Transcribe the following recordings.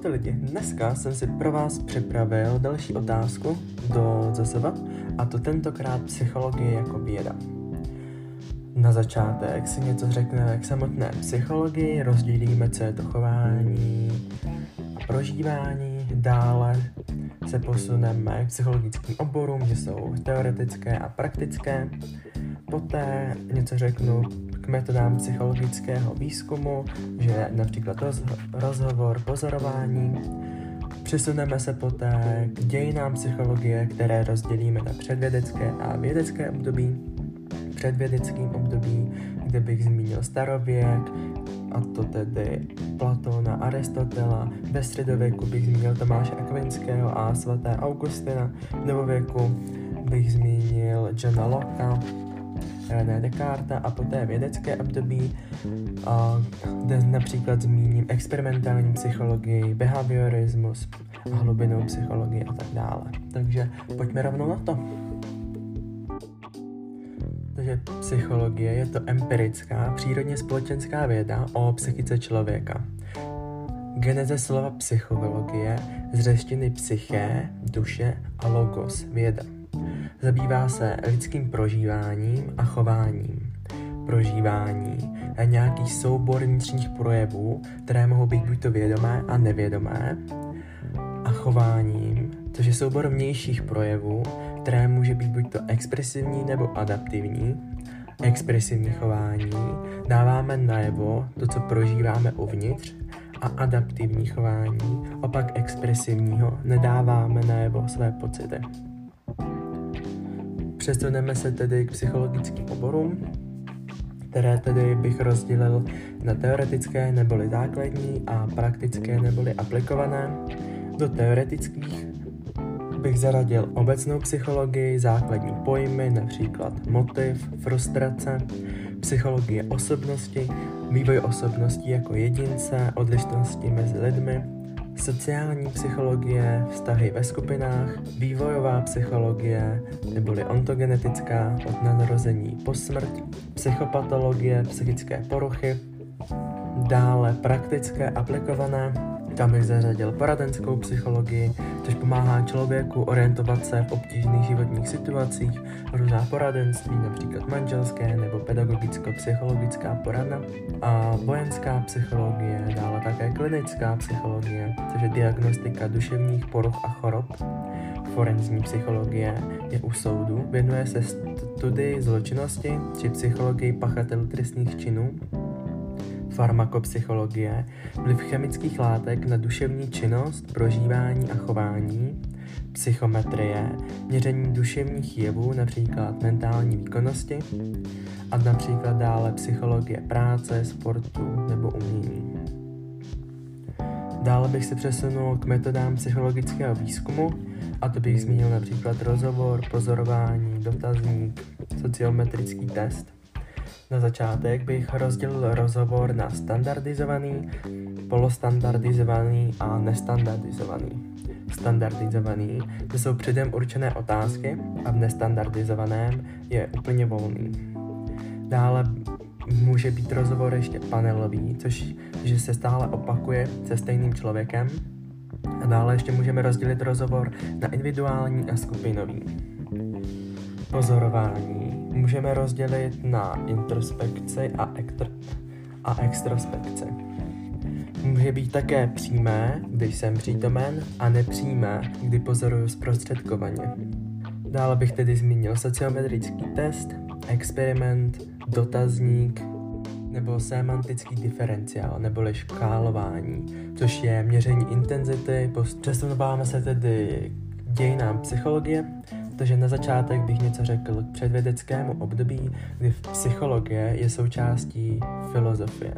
ty lidi, dneska jsem si pro vás připravil další otázku do ZSV a to tentokrát psychologie jako věda. Na začátek si něco řekneme k samotné psychologii, rozdělíme, co je to chování a prožívání, dále se posuneme k psychologickým oborům, že jsou teoretické a praktické, poté něco řeknu metodám psychologického výzkumu, že například roz, rozhovor, pozorování. Přesuneme se poté k dějinám psychologie, které rozdělíme na předvědecké a vědecké období. Předvědeckým období, kde bych zmínil starověk, a to tedy Platona, Aristotela, ve středověku bych zmínil Tomáše Akvinského a svaté Augustina, v novověku bych zmínil Johna Locke, René Descartes a poté vědecké období, kde například zmíním experimentální psychologii, behaviorismus hlubinou psychologii a tak dále. Takže pojďme rovnou na to. Takže psychologie je to empirická, přírodně společenská věda o psychice člověka. Geneze slova psychologie z řeštiny psyché, duše a logos, věda. Zabývá se lidským prožíváním a chováním. Prožívání je nějaký soubor vnitřních projevů, které mohou být buď to vědomé a nevědomé, a chováním, což je soubor vnějších projevů, které může být buď to expresivní nebo adaptivní. Expresivní chování dáváme najevo to, co prožíváme uvnitř, a adaptivní chování, opak expresivního, nedáváme najevo své pocity. Přesuneme se tedy k psychologickým oborům, které tedy bych rozdělil na teoretické neboli základní a praktické neboli aplikované. Do teoretických bych zaradil obecnou psychologii, základní pojmy, například motiv, frustrace, psychologie osobnosti, vývoj osobnosti jako jedince, odlišnosti mezi lidmi, sociální psychologie, vztahy ve skupinách, vývojová psychologie neboli ontogenetická od narození po smrt, psychopatologie, psychické poruchy, dále praktické aplikované tam bych zařadil poradenskou psychologii, což pomáhá člověku orientovat se v obtížných životních situacích, různá poradenství, například manželské nebo pedagogicko-psychologická poradna a vojenská psychologie, dále také klinická psychologie, což je diagnostika duševních poruch a chorob. Forenzní psychologie je u soudu, věnuje se studii zločinnosti či psychologii pachatelů trestných činů farmakopsychologie, vliv chemických látek na duševní činnost, prožívání a chování, psychometrie, měření duševních jevů, například mentální výkonnosti, a například dále psychologie práce, sportu nebo umění. Dále bych se přesunul k metodám psychologického výzkumu, a to bych zmínil například rozhovor, pozorování, dotazník, sociometrický test – na začátek bych rozdělil rozhovor na standardizovaný, polostandardizovaný a nestandardizovaný. Standardizovaný, to jsou předem určené otázky a v nestandardizovaném je úplně volný. Dále může být rozhovor ještě panelový, což že se stále opakuje se stejným člověkem. A dále ještě můžeme rozdělit rozhovor na individuální a skupinový. Pozorování můžeme rozdělit na introspekci a, ektr- a extrospekci. Může být také přímé, když jsem přítomen, a nepřímé, kdy pozoruju zprostředkovaně. Dále bych tedy zmínil sociometrický test, experiment, dotazník nebo semantický diferenciál neboli škálování, což je měření intenzity. Přesunováme se tedy k dějinám psychologie, takže na začátek bych něco řekl k předvědeckému období, kdy psychologie je součástí filozofie.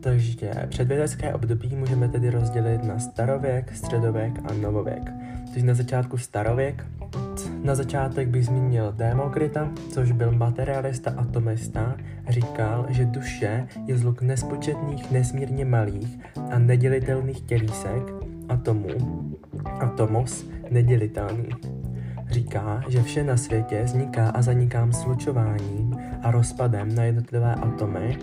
Takže předvědecké období můžeme tedy rozdělit na starověk, středověk a novověk. Takže na začátku starověk, na začátek bych zmínil Demokrita, což byl materialista atomista, říkal, že duše je zluk nespočetných, nesmírně malých a nedělitelných tělísek, atomů, atomos, nedělitelný. Říká, že vše na světě vzniká a zaniká slučováním a rozpadem na jednotlivé atomy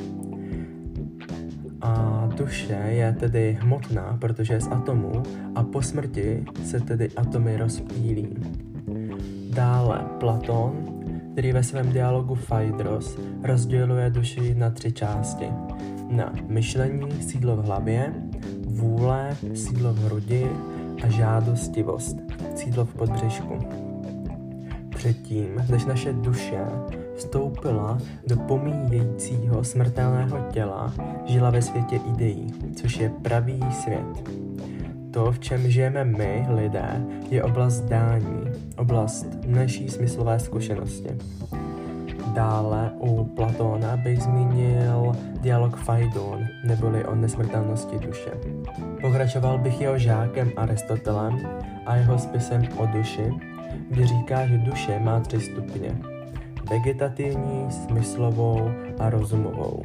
A duše je tedy hmotná, protože je z atomů a po smrti se tedy atomy rozpílí. Dále Platon, který ve svém dialogu Phaedros rozděluje duši na tři části. Na myšlení, sídlo v hlavě, vůle, sídlo v hrudi a žádostivost, sídlo v podbřešku. Předtím, než naše duše vstoupila do pomíjejícího smrtelného těla, žila ve světě ideí, což je pravý svět. To, v čem žijeme my, lidé, je oblast dání, oblast naší smyslové zkušenosti. Dále u Platóna bych zmínil dialog Fajdon, neboli o nesmrtelnosti duše. Pokračoval bych jeho žákem Aristotelem a jeho spisem o duši, kdy říká, že duše má tři stupně. Vegetativní, smyslovou a rozumovou.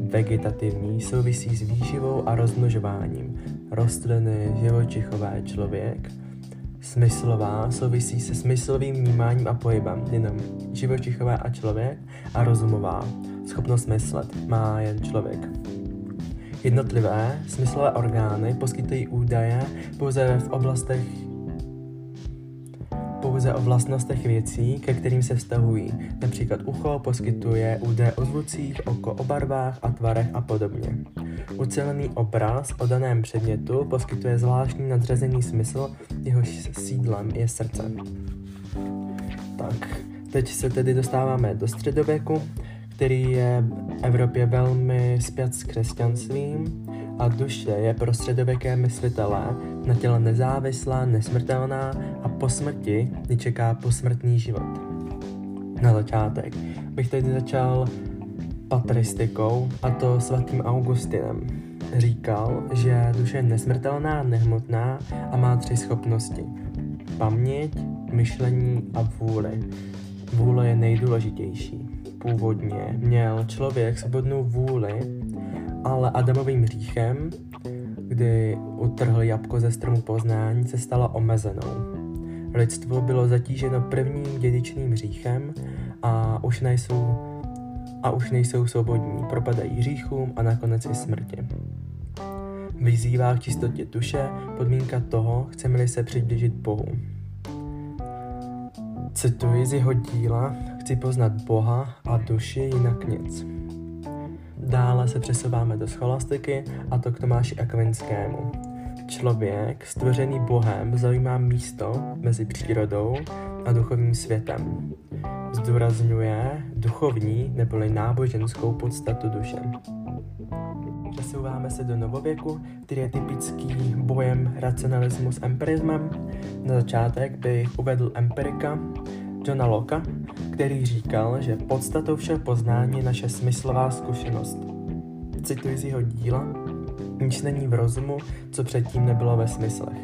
Vegetativní souvisí s výživou a rozmnožováním, rostliny, živočichové, člověk. Smyslová souvisí se smyslovým vnímáním a pohybem, jenom živočichové a člověk. A rozumová, schopnost myslet, má jen člověk. Jednotlivé smyslové orgány poskytují údaje pouze v oblastech pouze o vlastnostech věcí, ke kterým se vztahují. Například ucho poskytuje údaje o zvucích, oko o barvách a tvarech a podobně. Ucelený obraz o daném předmětu poskytuje zvláštní nadřazený smysl, jehož sídlem je srdce. Tak, teď se tedy dostáváme do středověku, který je v Evropě velmi zpět s křesťanstvím a duše je pro středověké myslitele na těle nezávislá, nesmrtelná a po smrti ji čeká posmrtný život. Na začátek bych teď začal patristikou, a to svatým Augustinem. Říkal, že duše je nesmrtelná, nehmotná a má tři schopnosti. Paměť, myšlení a vůli. Vůle je nejdůležitější. Původně měl člověk svobodnou vůli, ale Adamovým hříchem, kdy utrhl jabko ze stromu poznání, se stala omezenou. Lidstvo bylo zatíženo prvním dědičným hříchem a už nejsou, a už nejsou svobodní, propadají hříchům a nakonec i smrti. Vyzývá k čistotě duše podmínka toho, chceme-li se přiblížit Bohu. Cituji z jeho díla, chci poznat Boha a duši jinak nic. Dále se přesouváme do scholastiky a to k Tomáši Akvinskému. Člověk, stvořený Bohem, zaujímá místo mezi přírodou a duchovním světem. Zdůrazňuje duchovní neboli náboženskou podstatu duše. Přesouváme se do novověku, který je typický bojem racionalismu s empirismem. Na začátek bych uvedl empirika Johna Locke, který říkal, že podstatou všeho poznání je naše smyslová zkušenost. Cituji z jeho díla, nic není v rozumu, co předtím nebylo ve smyslech.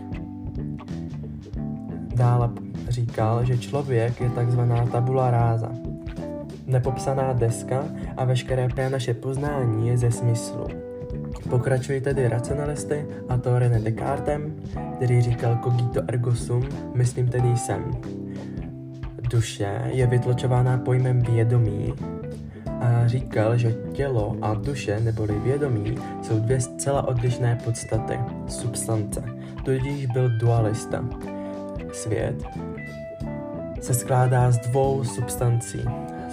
Dále říkal, že člověk je takzvaná tabula ráza, nepopsaná deska a veškeré naše poznání je ze smyslu. Pokračují tedy racionalisty a to René Descartem, který říkal cogito ergo sum, myslím tedy jsem. Duše je vytločována pojmem vědomí a říkal, že tělo a duše neboli vědomí jsou dvě zcela odlišné podstaty, substance. Tudíž byl dualista. Svět se skládá z dvou substancí,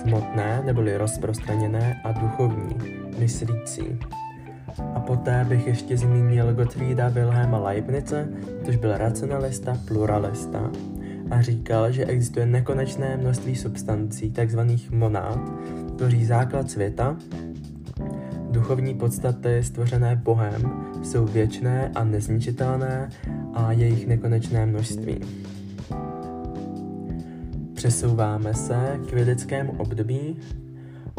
hmotné neboli rozprostraněné a duchovní, myslící. A poté bych ještě zmínil Gottfrieda Wilhelma Leibnice, což byl racionalista, pluralista, a říkal, že existuje nekonečné množství substancí, takzvaných monád, tvoří základ světa. Duchovní podstaty stvořené Bohem jsou věčné a nezničitelné a jejich nekonečné množství. Přesouváme se k vědeckému období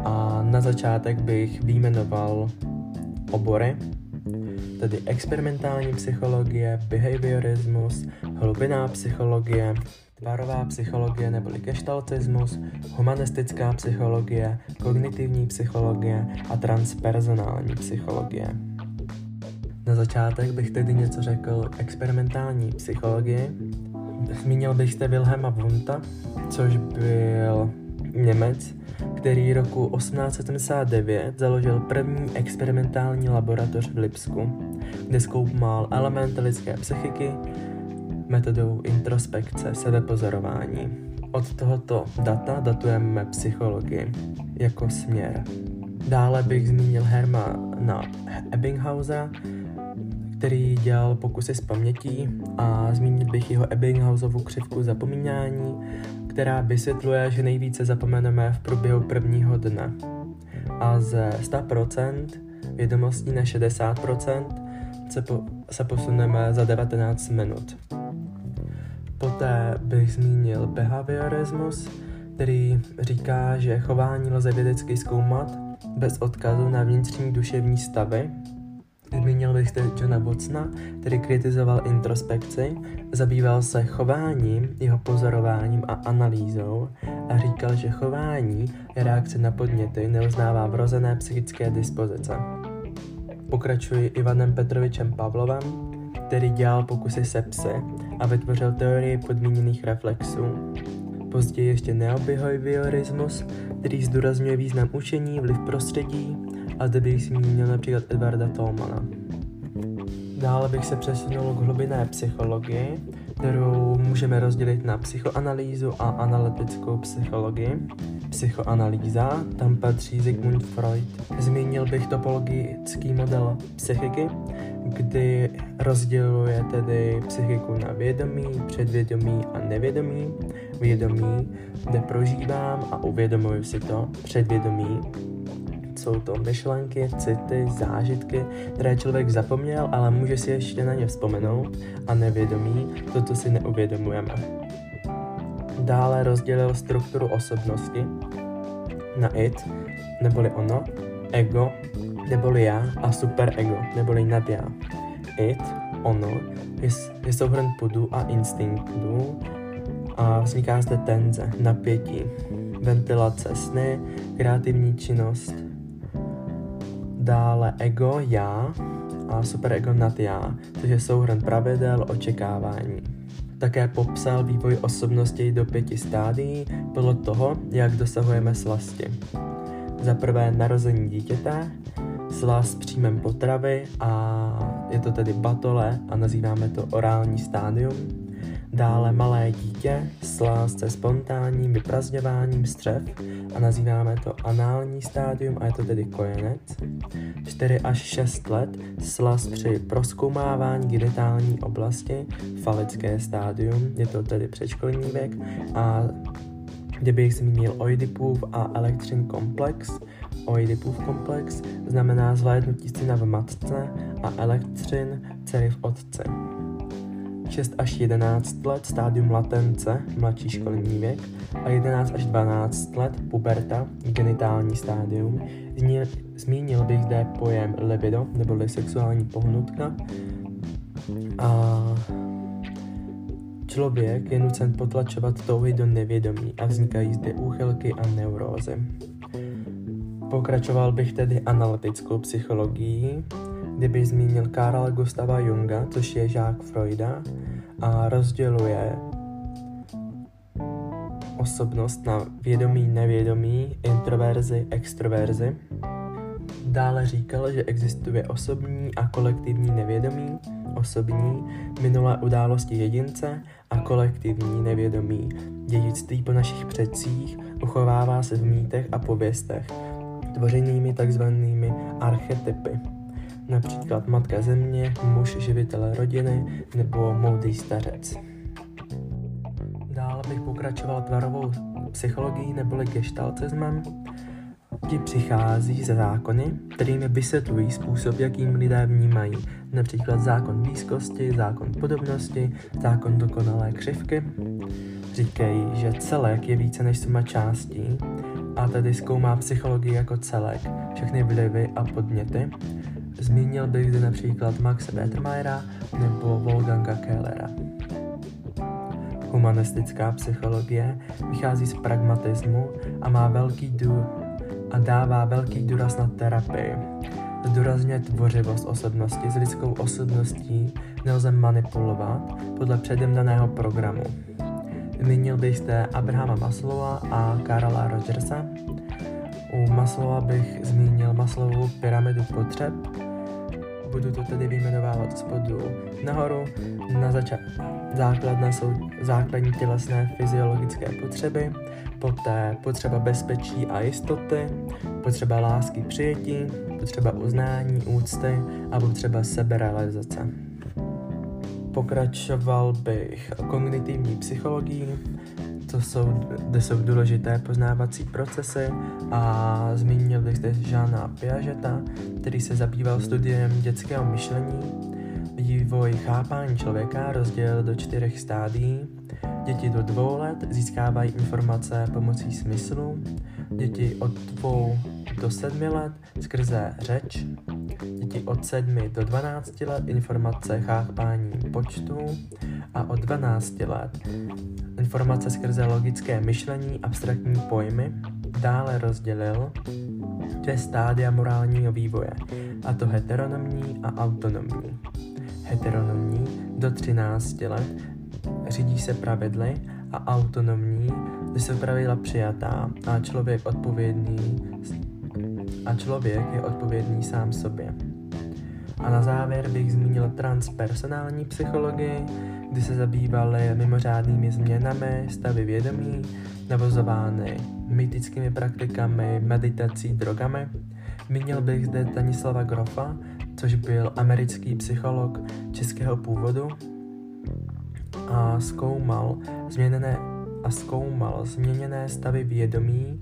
a na začátek bych vyjmenoval obory, tedy experimentální psychologie, behaviorismus, hlubiná psychologie, tvarová psychologie neboli gestaltismus, humanistická psychologie, kognitivní psychologie a transpersonální psychologie. Na začátek bych tedy něco řekl experimentální psychologii. Zmínil bych zde Wilhelma Wundta, což byl Němec, který roku 1879 založil první experimentální laboratoř v Lipsku, kde zkoumal elementy lidské psychiky metodou introspekce, sebepozorování. Od tohoto data datujeme psychologii jako směr. Dále bych zmínil Hermana Ebbinghausera, který dělal pokusy s pamětí a zmínil bych jeho Ebbinghausovu křivku zapomínání, která vysvětluje, že nejvíce zapomeneme v průběhu prvního dne. A ze 100% vědomostí na 60% se, po, se posuneme za 19 minut. Poté bych zmínil behaviorismus, který říká, že chování lze vědecky zkoumat bez odkazu na vnitřní duševní stavy. Zmínil bych zde Johna Watsona, který kritizoval introspekci, zabýval se chováním, jeho pozorováním a analýzou a říkal, že chování je reakce na podněty, neuznává vrozené psychické dispozice. Pokračuji Ivanem Petrovičem Pavlovem, který dělal pokusy se psy a vytvořil teorii podmíněných reflexů. Později ještě neobehaviorismus, který zdůrazňuje význam učení, vliv prostředí a zde bych zmínil například Edvarda Tolmana. Dále bych se přesunul k hlubinné psychologii, kterou můžeme rozdělit na psychoanalýzu a analytickou psychologii. Psychoanalýza, tam patří Sigmund Freud. Zmínil bych topologický model psychiky, kdy rozděluje tedy psychiku na vědomí, předvědomí a nevědomí. Vědomí, kde prožívám a uvědomuji si to, předvědomí, jsou to myšlenky, city, zážitky, které člověk zapomněl, ale může si ještě na ně vzpomenout a nevědomí, toto si neuvědomujeme. Dále rozdělil strukturu osobnosti na it, neboli ono, ego, neboli já a superego, neboli nad já. It, ono, je, je souhrn pudu a instinktů a vzniká zde tenze, napětí, ventilace, sny, kreativní činnost, dále ego, já a superego nad já, což je souhrn pravidel očekávání. Také popsal vývoj osobnosti do pěti stádií podle toho, jak dosahujeme slasti. Za prvé narození dítěte, slast příjmem potravy a je to tedy batole a nazýváme to orální stádium. Dále malé dítě, slast se spontánním vyprazňováním střev a nazýváme to anální stádium a je to tedy kojenec. 4 až 6 let slast při proskoumávání genitální oblasti, falické stádium, je to tedy předškolní věk a kdybych zmínil Oidipův a elektřin komplex, Oidipův komplex znamená zhlédnutí syna v matce a elektřin dcery v otci. 6 až 11 let stádium latence, mladší školní věk, a 11 až 12 let puberta, genitální stádium. Zmínil bych zde pojem libido, neboli sexuální pohnutka. A člověk je nucen potlačovat touhy do nevědomí a vznikají zde úchylky a neurózy. Pokračoval bych tedy analytickou psychologií, kdyby zmínil Karla Gustava Junga, což je žák Freuda, a rozděluje osobnost na vědomí, nevědomí, introverzi, extroverzi. Dále říkal, že existuje osobní a kolektivní nevědomí, osobní, minulé události jedince a kolektivní nevědomí. Dědictví po našich předcích uchovává se v mýtech a pověstech, tvořenými takzvanými archetypy například matka země, muž živitel rodiny nebo moudrý stařec. Dále bych pokračoval tvarovou psychologií neboli gestalcismem. Ti přichází ze zákony, kterými vysvětlují způsob, jakým lidé vnímají, například zákon blízkosti, zákon podobnosti, zákon dokonalé křivky. Říkají, že celek je více než suma částí tedy zkoumá psychologii jako celek, všechny vlivy a podněty, Zmínil bych zde například Maxe Bettermajera nebo Wolfganga Kellera. Humanistická psychologie vychází z pragmatismu a má velký důr a dává velký důraz na terapii. Zdůrazňuje tvořivost osobnosti s lidskou osobností nelze manipulovat podle předem daného programu. Zmínil bych zde Abrahama Maslowa a Karla Rogersa. U Maslova bych zmínil Maslovu pyramidu potřeb. Budu to tedy vyjmenovávat spodu nahoru. Na začátku základna jsou základní tělesné fyziologické potřeby, poté potřeba bezpečí a jistoty, potřeba lásky přijetí, potřeba uznání, úcty a potřeba seberealizace. Pokračoval bych kognitivní psychologii, to jsou, kde jsou důležité poznávací procesy a zmínil bych zde Žána Piageta, který se zabýval studiem dětského myšlení. Vývoj chápání člověka rozdělil do čtyřech stádií. Děti do dvou let získávají informace pomocí smyslu, děti od dvou do sedmi let skrze řeč, děti od 7 do 12 let informace chápání počtu a od 12 let informace skrze logické myšlení, abstraktní pojmy, dále rozdělil dvě stádia morálního vývoje, a to heteronomní a autonomní. Heteronomní do 13 let řídí se pravidly a autonomní, kdy jsou pravidla přijatá a člověk odpovědný a člověk je odpovědný sám sobě. A na závěr bych zmínil transpersonální psychologii, kdy se zabývaly mimořádnými změnami stavy vědomí, navozovány mytickými praktikami, meditací, drogami. Zmínil bych zde Tanislava Grofa, což byl americký psycholog českého původu a zkoumal změněné a zkoumal změněné stavy vědomí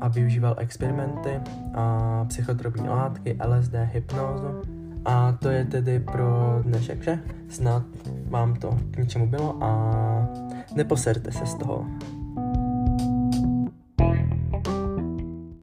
a využíval experimenty a psychotropní látky, LSD, hypnózu. A to je tedy pro dnešek vše. Snad vám to k něčemu bylo a neposerte se z toho.